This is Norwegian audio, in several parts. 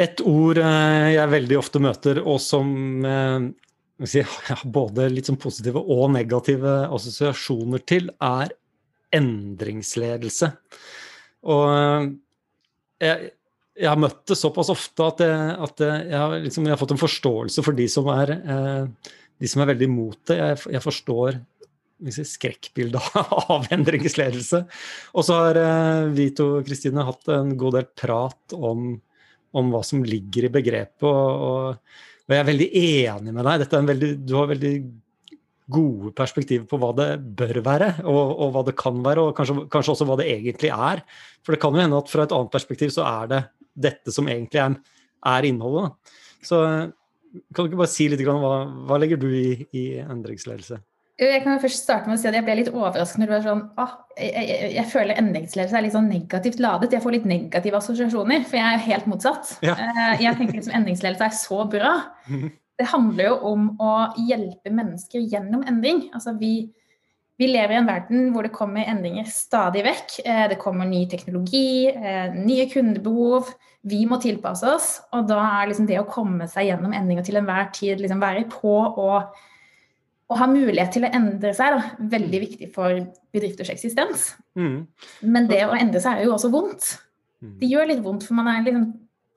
Et ord jeg veldig ofte møter, og som si, har både litt sånn positive og negative assosiasjoner til, er endringsledelse. Og jeg, jeg har møtt det såpass ofte at, jeg, at jeg, har liksom, jeg, har fått en forståelse for de som er, eh, de som er veldig imot det. Jeg, forstår si, skrekkbildet av endringsledelse. Og så har eh, vi to Kristine, hatt en god del prat om, om, hva som ligger i begrepet. Og, og, jeg er veldig enig med deg. Veldig, du har veldig gode perspektiver på hva det bør være, og, og hva det kan være, og kanskje, kanskje, også hva det egentlig er. For det kan jo hende at fra et annet perspektiv så er det dette som egentlig er, er innholdet. Så kan du ikke bare si litt om hva, hva legger du i, i endringsledelse? Jeg kan først starte med å si at jeg ble litt overrasket når du var sånn ah, jeg, jeg, jeg, føler endringsledelse er litt sånn negativt ladet. Jeg får litt negative assosiasjoner, for jeg er helt motsatt. Ja. Eh, jeg tenker liksom endringsledelse er så bra. Det handler jo om å hjelpe mennesker gjennom endring. Altså vi, vi lever i en verden hvor det kommer endringer stadig vekk. Eh, det kommer ny teknologi, eh, nye kundebehov. Vi må tilpasse oss. Og da er liksom det å komme seg gjennom endringer til enhver tid, liksom være på og, og ha mulighet til å endre seg, da, veldig viktig for bedrifters eksistens. Mm. Men det å endre seg er jo også vondt. Mm. Det gjør litt vondt, for man er liksom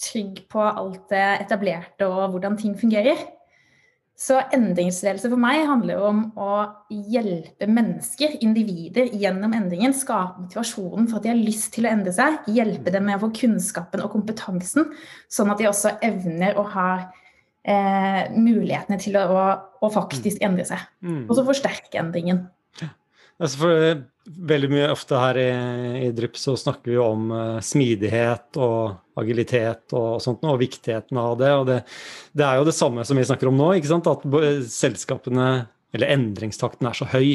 trygg på alt det etablerte og hvordan ting fungerer. Så endringsledelse for meg handler om å hjelpe mennesker, individer, gjennom endringen. Skape motivasjonen for at de har lyst til å endre seg. Hjelpe dem med å få kunnskapen og kompetansen, sånn at de også evner å ha eh, mulighetene til å, å, faktisk endre seg. Mm. Og så forsterke endringen. Altså for, eh, veldig mye ofte her i, i Drypp så snakker vi om uh, smidighet og agilitet og sånt, og viktigheten av det. Og det, det, er jo det samme som vi snakker om nå, ikke sant? at selskapene, eller endringstakten, er så høy.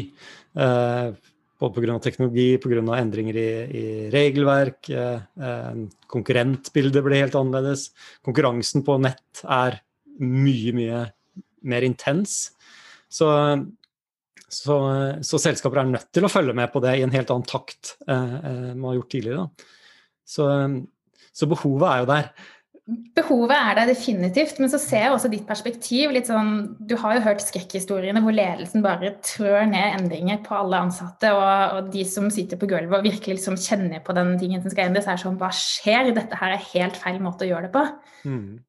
Uh, både pga. teknologi, pga. endringer i, i regelverk. Eh, konkurrentbildet blir helt annerledes. Konkurransen på nett er mye, mye mer intens. Så så, så, selskaper er nødt til å følge med på det i en helt annen takt eh, eh man har gjort tidligere. Så, så, behovet er jo der. Behovet er der definitivt, men så ser jeg også ditt perspektiv. litt sånn, Du har jo hørt skrekkhistoriene hvor ledelsen bare trør ned endringer på alle ansatte, og, og de som sitter på gulvet og virkelig liksom kjenner på den tingen som skal endres, er sånn Hva skjer? Dette her er helt feil måte å gjøre det på. Mm.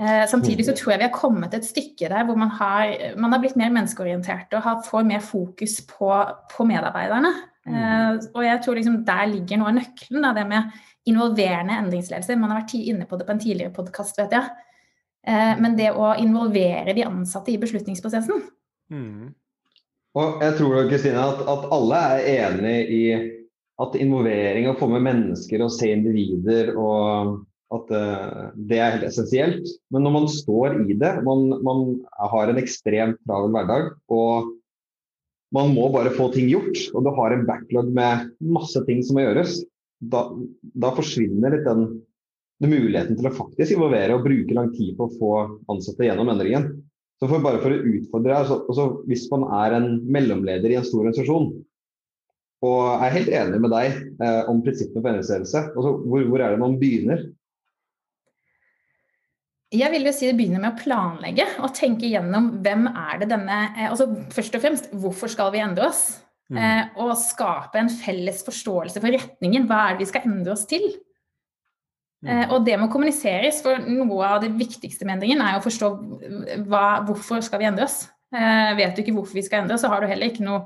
Eh, samtidig så mm. tror jeg vi har kommet et stykke der hvor man har, man har blitt mer menneskeorientert og har, får mer fokus på, på medarbeiderne. Mm. Eh, og jeg tror liksom der ligger noe av nøkkelen, da, det med involverende endringsledelse. Man har vært inne på det på en tidligere podkast, vet jeg. Eh, men det å involvere de ansatte i beslutningsprosessen. Mm. Og jeg tror Kristine, at, at alle er enig i at involvering, å få med mennesker og se individer og at uh, det er helt essensielt. Men når man står i det, man, man har en ekstremt travel hverdag og man må bare få ting gjort, og du har en backlog med masse ting som må gjøres, da, da forsvinner litt den, den, muligheten til å faktisk involvere og bruke lang tid på å få ansatte gjennom endringen. Så for, bare for å utfordre deg, altså, Hvis man er en mellomleder i en stor organisasjon, og er helt enig med deg eh, om prinsippene for endringsledelse, altså, hvor, hvor er det man begynner? Jeg vil jo si det begynner med å planlegge og tenke gjennom hvem er det denne eh, altså Først og fremst, hvorfor skal vi endre oss? Mm. Eh, og skape en felles forståelse for retningen. Hva er det vi skal endre oss til? Mm. Eh, og det må kommuniseres, for noe av det viktigste med endringen er å forstå hva, hvorfor skal vi endre oss. Eh, vet du ikke hvorfor vi skal endre oss, så har du heller ikke noe,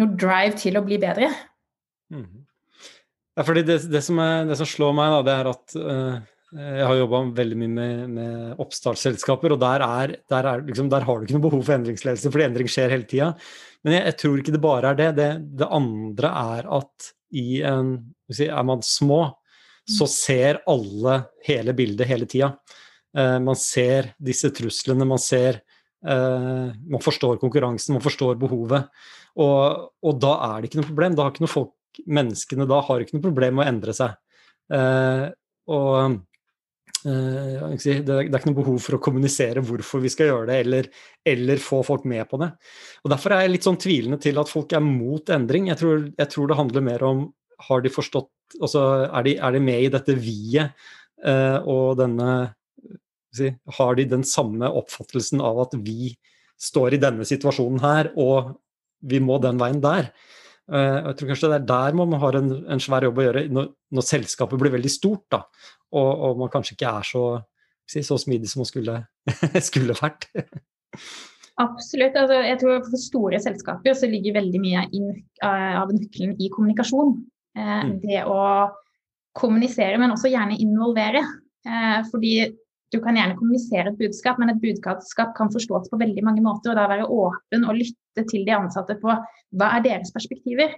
noe drive til å bli bedre. Mm. Ja, fordi det, det, som er, det, som slår meg, da, det er at uh jeg har jobba veldig mye med, med, oppstartsselskaper, og der, er, der, er, liksom, der, har du ikke noe behov for endringsledelse, fordi endring skjer hele tida. Men jeg, jeg, tror ikke det bare er det. det. det. andre er at i en si, Er man små, så ser alle hele bildet hele tida. Uh, man ser disse truslene, man ser uh, Man forstår konkurransen, man forstår behovet. Og, og, da er det ikke noe problem. Da har ikke noe folk, menneskene da har ikke noe problem med å endre seg. Uh, og Eh, det er ikke noe behov for å kommunisere hvorfor vi skal gjøre det, eller, eller, få folk med på det. Og Derfor er jeg litt sånn tvilende til at folk er mot endring. Jeg tror, jeg tror det handler mer om har de forstått altså er de, er de med i dette vi-et uh, og denne Har de den samme oppfattelsen av at vi står i denne situasjonen her, og vi må den veien der? Uh, jeg tror kanskje det er der man har en, en svær jobb å gjøre, når, når, selskapet blir veldig stort, da, og, og man kanskje ikke er så, si, så smidig som man skulle, skulle vært. Absolutt. Altså, jeg tror For store selskaper så ligger veldig mye inn, av nøkkelen i kommunikasjon. Eh, mm. Det å kommunisere, men også gjerne involvere. Eh, fordi du kan gjerne kommunisere et budskap, men et budskap kan forstås på veldig mange måter. Og da være åpen og lytte til de ansatte på hva er deres perspektiver.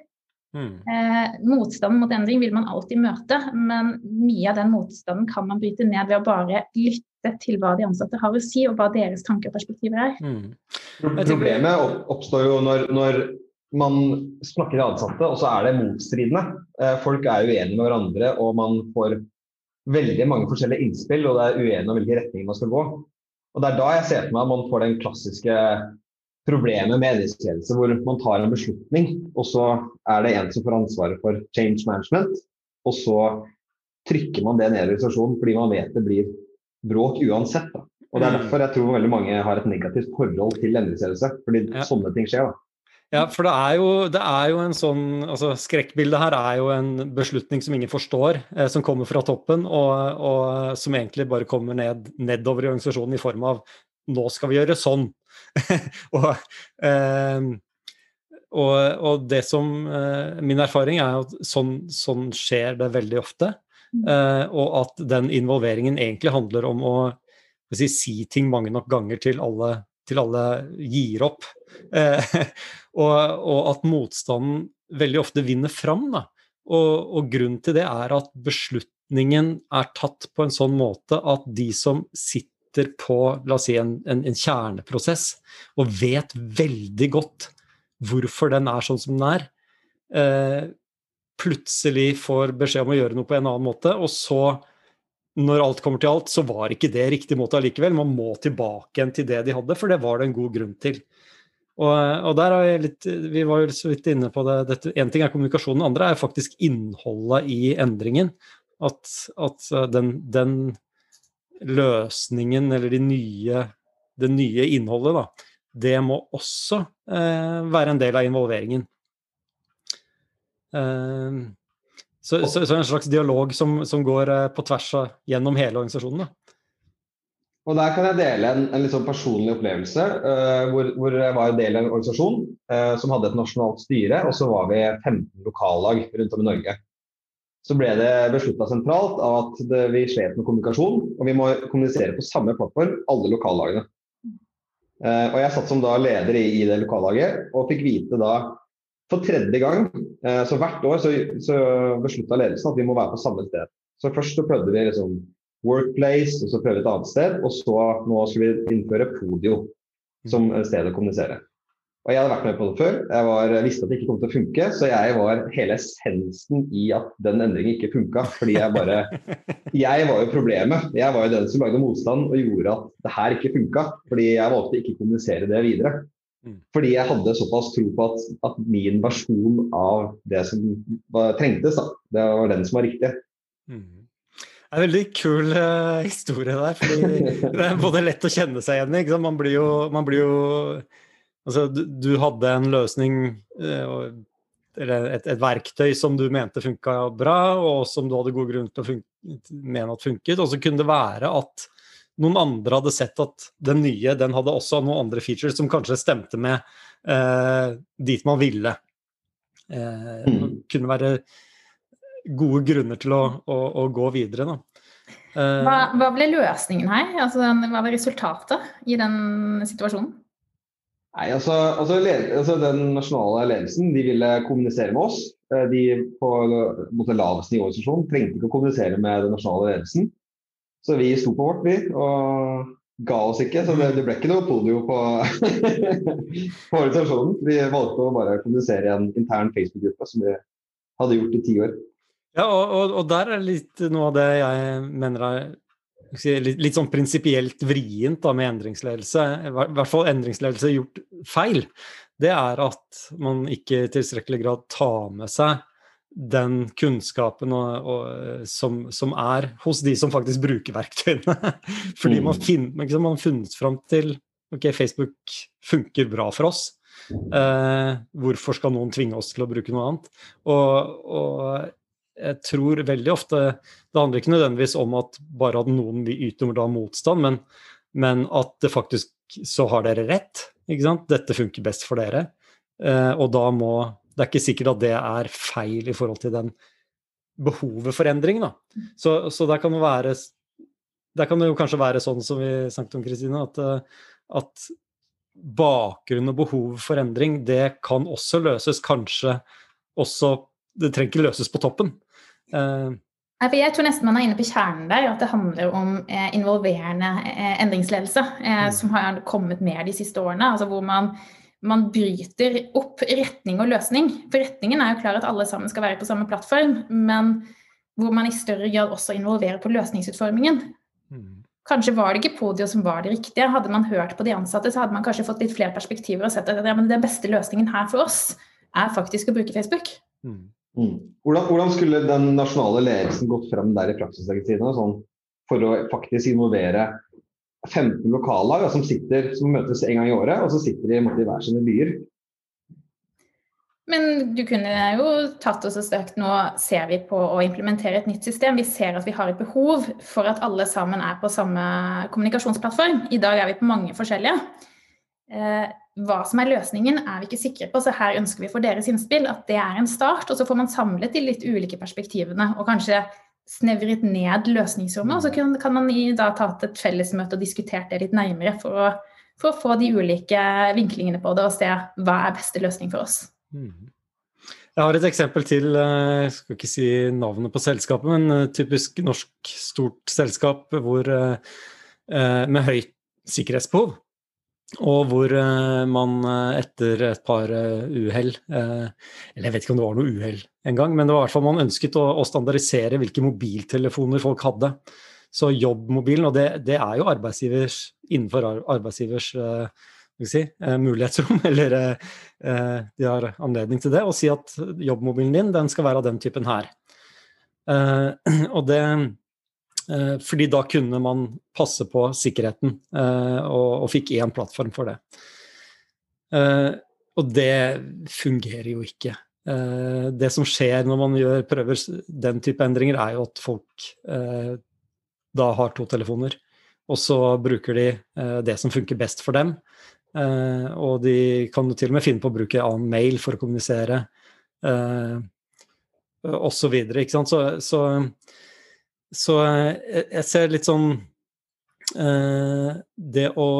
Mm. Eh, motstanden mot endring vil man alltid møte, men mye av den motstanden kan man bryte ned ved å bare lytte til hva de ansatte har å si, og hva deres tanker og perspektiver er. Mm. Problemet oppstår jo når, når, man snakker til ansatte, og så er det motstridende. Eh, folk er uenige med hverandre, og man får veldig mange forskjellige innspill, og det er uenig om hvilken retning man skal gå. Og Det er da jeg ser for meg at man får den klassiske problemet med endringsledelse, hvor man tar en beslutning, og så er det en som får ansvaret for change management, og så trykker man det ned i organisasjonen fordi man vet det blir bråk uansett. Da. Og Det er mm. derfor jeg tror veldig mange har et negativt forhold til endringsledelse, fordi ja. sånne ting skjer. da. Ja, for det er, jo, det er jo en sånn altså Skrekkbildet her er jo en beslutning som ingen forstår, eh, som kommer fra toppen, og, og som egentlig bare kommer ned, nedover i organisasjonen i form av nå skal vi gjøre sånn. og, eh, og, og, det som eh, Min erfaring er at sånn, sånn skjer det veldig ofte. Mm. Eh, og at den involveringen egentlig handler om å si, si ting mange nok ganger til alle, til alle gir opp. Eh, og, og, at motstanden veldig ofte vinner fram. Da. Og, og grunnen til det er at beslutningen er tatt på en sånn måte at de som sitter på la oss si, en, en, en kjerneprosess og vet veldig godt hvorfor den er sånn som den er, eh, plutselig får beskjed om å gjøre noe på en annen måte, og så når alt kommer til alt, så var ikke det riktig måte allikevel. Man må tilbake igjen til det de hadde, for det var det en god grunn til. Og, og der er jeg litt Vi var jo så vidt inne på det. Én ting er kommunikasjonen, andre er faktisk innholdet i endringen. At, at eh, den, den, løsningen, eller de nye, det nye innholdet, da, det må også eh, være en del av involveringen. Eh, så, så, så, en slags dialog som, som går eh, på tvers av gjennom hele organisasjonen. Da. Og Der kan jeg dele en, en litt sånn personlig opplevelse. Uh, hvor, hvor, jeg var en del av en organisasjon uh, som hadde et nasjonalt styre, og så var vi 15 lokallag rundt om i Norge. Så ble det beslutta sentralt at det, vi slet med kommunikasjon, og vi må kommunisere på samme plattform, alle lokallagene. Uh, og Jeg satt som da leder i, i det lokallaget og fikk vite da for tredje gang, så hvert år så, så beslutta ledelsen at vi må være på samme sted. Så først så prøvde vi liksom Workplace, og så prøvde vi et annet sted. Og så nå skal vi innføre Podio som sted å kommunisere. Og Jeg hadde vært med på det før. Jeg var, visste at det ikke kom til å funke. Så jeg var hele essensen i at den endringen ikke funka. Fordi jeg bare Jeg var jo problemet. Jeg var jo den som lagde motstand og gjorde at det her ikke funka. Fordi jeg valgte ikke å kommunisere det videre. Mm. Fordi jeg hadde såpass tro på at, at min versjon av det som var, trengtes, da, det var den som var riktig. Mm. Det er en veldig kul uh, historie der. fordi Det er både lett å kjenne seg igjen i. Man blir jo, man blir jo altså, du, du, hadde en løsning uh, eller et, et, verktøy som du mente funka bra, og som du hadde god grunn til å mene at funket. Og så kunne det være at noen andre hadde sett at den nye den hadde også noen andre features som kanskje stemte med eh, dit man ville. Mm. kunne være gode grunner til å, å, å gå videre. Da. Eh, hva, hva, ble løsningen her? Altså, hva var resultatet i den situasjonen? Nei, altså, altså, altså, Den nasjonale ledelsen de ville kommunisere med oss. Eh, de på, på laveste nivå i organisasjonen trengte ikke å kommunisere med den nasjonale ledelsen. Så vi sto på vårt, vi, og ga oss ikke. Så det, det ble ikke noe podio på, på organisasjonen. Vi valgte å bare kommunisere i en intern Facebook-gruppe som vi hadde gjort i ti år. Ja, og, og, og, der er litt noe av det jeg mener er litt, litt sånn prinsipielt vrient da, med endringsledelse, i hvert fall endringsledelse gjort feil, det er at man ikke i tilstrekkelig grad tar med seg den kunnskapen og, og, som, som, er hos de som faktisk bruker verktøyene. Fordi man, mm. liksom, man har funnet fram til ok, Facebook funker bra for oss. Eh, hvorfor skal noen tvinge oss til å bruke noe annet? Og, og, jeg tror veldig ofte Det handler ikke nødvendigvis om at bare at noen vil yte da motstand, men, men, at det faktisk så har dere rett. ikke sant? Dette funker best for dere. Eh, og da må Det er ikke sikkert at det er feil i forhold til den behovet for endring. da. Så, så der kan det være der kan det jo kanskje være sånn som vi snakket om, Kristine, at, eh, at bakgrunn og behov for endring, det kan også løses kanskje også Det trenger ikke løses på toppen. Uh, jeg tror nesten man er inne på kjernen der, at det handler om eh, involverende eh, endringsledelse. Eh, mm. Som har kommet mer de siste årene. altså hvor man, man, bryter opp retning og løsning. For retningen er jo klar at alle sammen skal være på samme plattform. Men hvor man i større grad også involverer på løsningsutformingen. Mm. Kanskje var det ikke Podio som var det riktige. Hadde man hørt på de ansatte, så hadde man kanskje fått litt flere perspektiver og sett at ja, den beste løsningen her for oss er faktisk å bruke Facebook. Mm. Mm. Hvordan, hvordan, skulle den nasjonale ledelsen gått frem der i praksisleggetidene sånn, for å faktisk involvere 15 lokallag som, sitter, som møtes en gang i året, og så sitter de i hver sine byer? Men du kunne jo tatt oss og søkt nå ser vi på å implementere et nytt system. Vi ser at vi har et behov for at alle sammen er på samme kommunikasjonsplattform. I dag er vi på mange forskjellige. Eh, hva som er løsningen, er vi ikke sikre på, så her ønsker vi for deres innspill at det er en start. Og så får man samlet de litt ulike perspektivene og kanskje snevret ned løsningsrommet. Og så kan, man da ta et fellesmøte og diskutert det litt nærmere for å, for å få de ulike vinklingene på det og se hva er beste løsning for oss. Mm. Jeg har et eksempel til. Eh, jeg skal ikke si navnet på selskapet, men eh, typisk norsk stort selskap hvor, eh, med høyt sikkerhetsbehov. Og hvor man etter et par uhell Eller jeg vet ikke om det var noe uhell engang, men det var i hvert fall man ønsket å, å standardisere hvilke mobiltelefoner folk hadde. Så jobbmobilen, og det, det er jo arbeidsgivers, innenfor arbeidsgivers si, eh, mulighetsrom, eller eh, eh, de har anledning til det, å si at jobbmobilen din den skal være av den typen her. og det fordi da kunne man passe på sikkerheten, og, og fikk én plattform for det. og det fungerer jo ikke. det som skjer når man gjør, prøver den type endringer, er jo at folk da har to telefoner. Og så bruker de det som funker best for dem. Og de kan jo til og med finne på å bruke annen mail for å kommunisere, osv. Så, så, så, så jeg ser litt sånn eh, Det å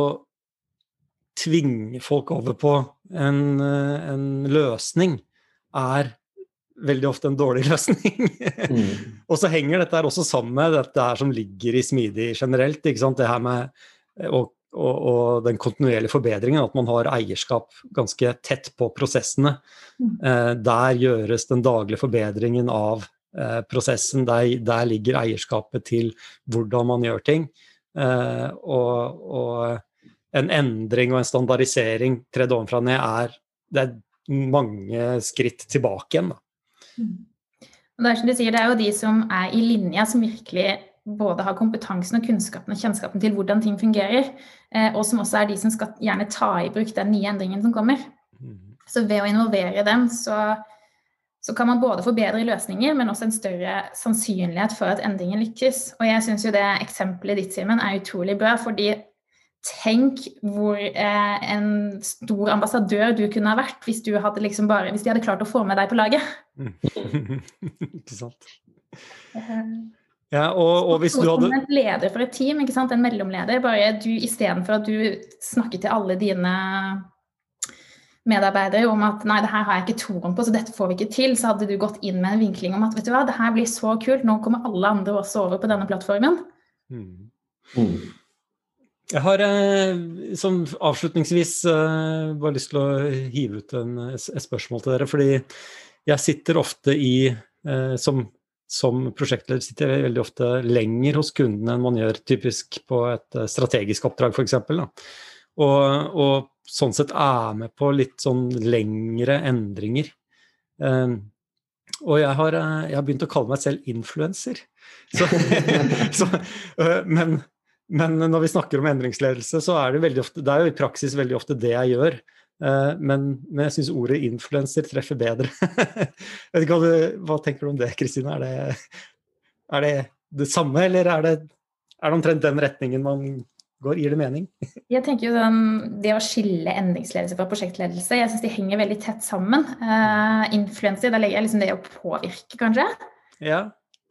tvinge folk over på en, en løsning er veldig ofte en dårlig løsning. mm. Og så henger dette også sammen med dette her som ligger i smidig generelt. ikke sant? Det her med og, og, og, den kontinuerlige forbedringen, at man har eierskap ganske tett på prosessene. Mm. Eh, der gjøres den daglige forbedringen av eh, prosessen. Der, der, ligger eierskapet til hvordan man gjør ting. Eh, og, og, en endring og en standardisering tredd ovenfra og ned er det er mange skritt tilbake igjen. Da. Mm. Og det er som du sier, det er jo de som er i linja, som virkelig både har kompetansen og kunnskapen og kjennskapen til hvordan ting fungerer, eh, og som også er de som skal gjerne ta i bruk den nye endringen som kommer. Mm. Så ved å involvere dem, så, så kan man både få bedre løsninger, men også en større sannsynlighet for at endringen lykkes. Og jeg syns jo det eksempelet ditt, Simen, er utrolig bra, fordi Tenk hvor eh, en stor ambassadør du kunne ha vært hvis, liksom bare, hvis de hadde klart å få med deg på laget. Mm. Ikke sant. Eh, ja, og, og hvis du hadde... En leder for et team, en mellomleder. bare du Istedenfor at du snakker til alle dine medarbeidere om at nei, det her har jeg ikke troen på, så dette får vi ikke til, så hadde du gått inn med en vinkling om at vet du hva, det her blir så kult, nå kommer alle andre også over på denne plattformen. Mm. Mm. Jeg har eh, som avslutningsvis eh, bare lyst til å hive ut en, et spørsmål til dere. Fordi jeg sitter ofte i, eh, som som prosjektleder sitter jeg veldig ofte lenger hos kundene enn man gjør typisk på et strategisk oppdrag, f.eks. Og, og sånn sett er med på litt sånn lengre endringer. Um, Og jeg har, eh, jeg har, begynt å kalle meg selv influenser. men, men, når vi snakker om endringsledelse, så er det veldig ofte Det er jo i praksis veldig ofte det jeg gjør. Eh, men, men jeg syns ordet influenser treffer bedre. hva, du, hva tenker du om det, Kristine? Er er det det samme, eller er det, er det omtrent den retningen man går? Gir det mening? Jeg tenker jo den, Det å skille endringsledelse fra prosjektledelse, jeg syns de henger veldig tett sammen. Uh, influenser, da legger jeg liksom det å påvirke, kanskje. Ja,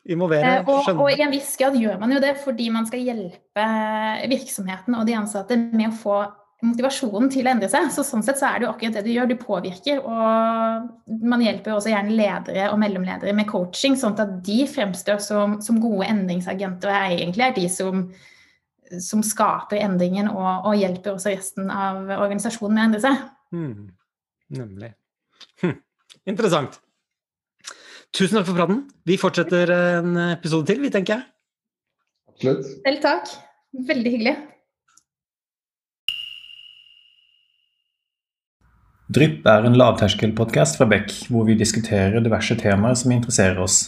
involvere, uh, og, og, i en viss grad gjør man jo det fordi man skal hjelpe virksomheten og de ansatte med å få motivasjonen til å endre seg. Så sånn sett så er det jo akkurat det du gjør. Du påvirker, og man hjelper jo også gjerne ledere og mellomledere med coaching, sånn at de fremstår som, som gode endringsagenter og egentlig er de som, som skaper endringen og, og, hjelper også resten av organisasjonen med å endre seg. Mm. Nemlig. Hm. Interessant. Tusen takk for praten. Vi fortsetter en episode til, vi, tenker jeg. Absolutt. Selv takk. Veldig hyggelig. Drypp er en lavterskelpodkast fra Beck, hvor vi diskuterer diverse temaer som interesserer oss.